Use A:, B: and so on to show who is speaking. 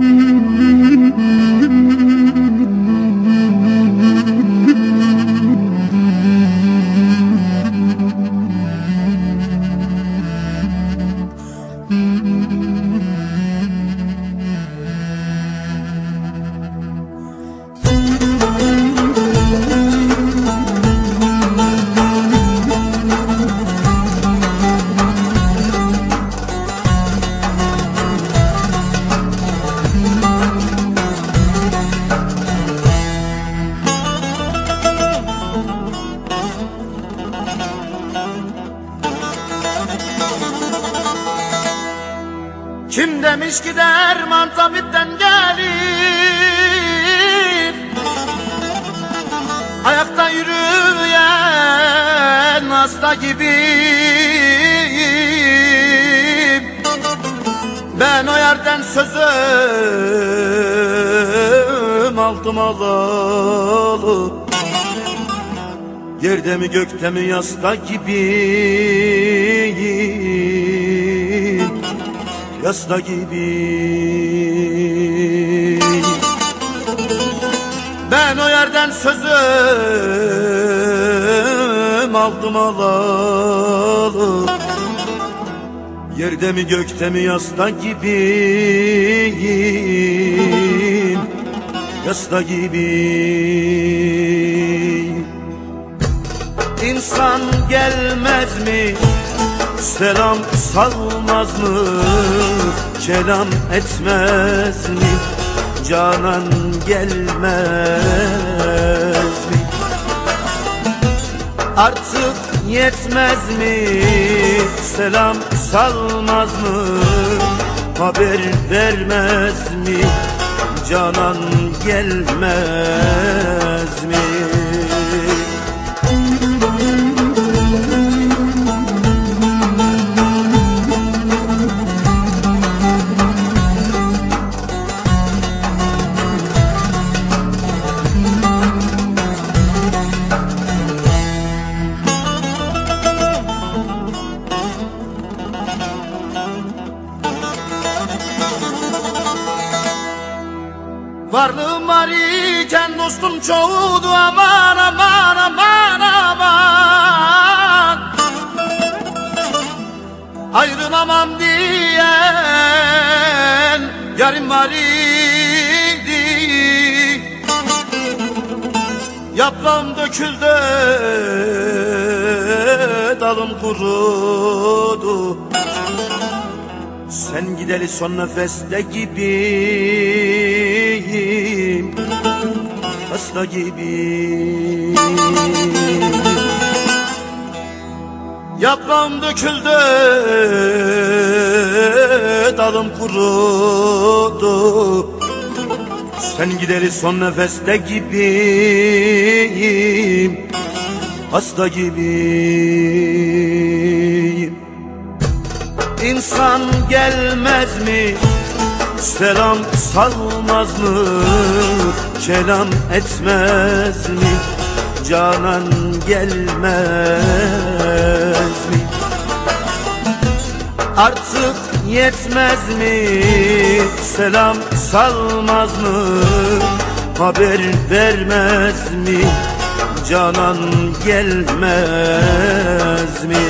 A: Mm-hmm. Kim demiş ki derman tabipten gelir Ayakta yürüyen hasta gibiyim Ben o yerden sözüm aldım alalı. Yerde mi gökte mi yasta gibiyim Yasta gibi. Ben o yerden sözüm aldım alalı. Yerde mi gökte mi yasta gibiyim? Yasta gibi İnsan gelmez mi? Selam salmaz mı? Kelam etmez mi? Canan gelmez mi? Artık yetmez mi? Selam salmaz mı? Haber vermez mi? Canan gelmez Varlığım var iken dostum çoğudu. Aman aman aman aman. Ayrılamam diyen yarım var idi. Yaprağım döküldü dalım kurudu. Sen gideli son nefeste gibiyim Hasta gibi Yaprağım döküldü Dalım kurudu Sen gideli son nefeste gibiyim Hasta gibiyim İnsan gelmez mi? Selam salmaz mı? Kelam etmez mi? Canan gelmez mi? Artık yetmez mi? Selam salmaz mı? Haber vermez mi? Canan gelmez mi?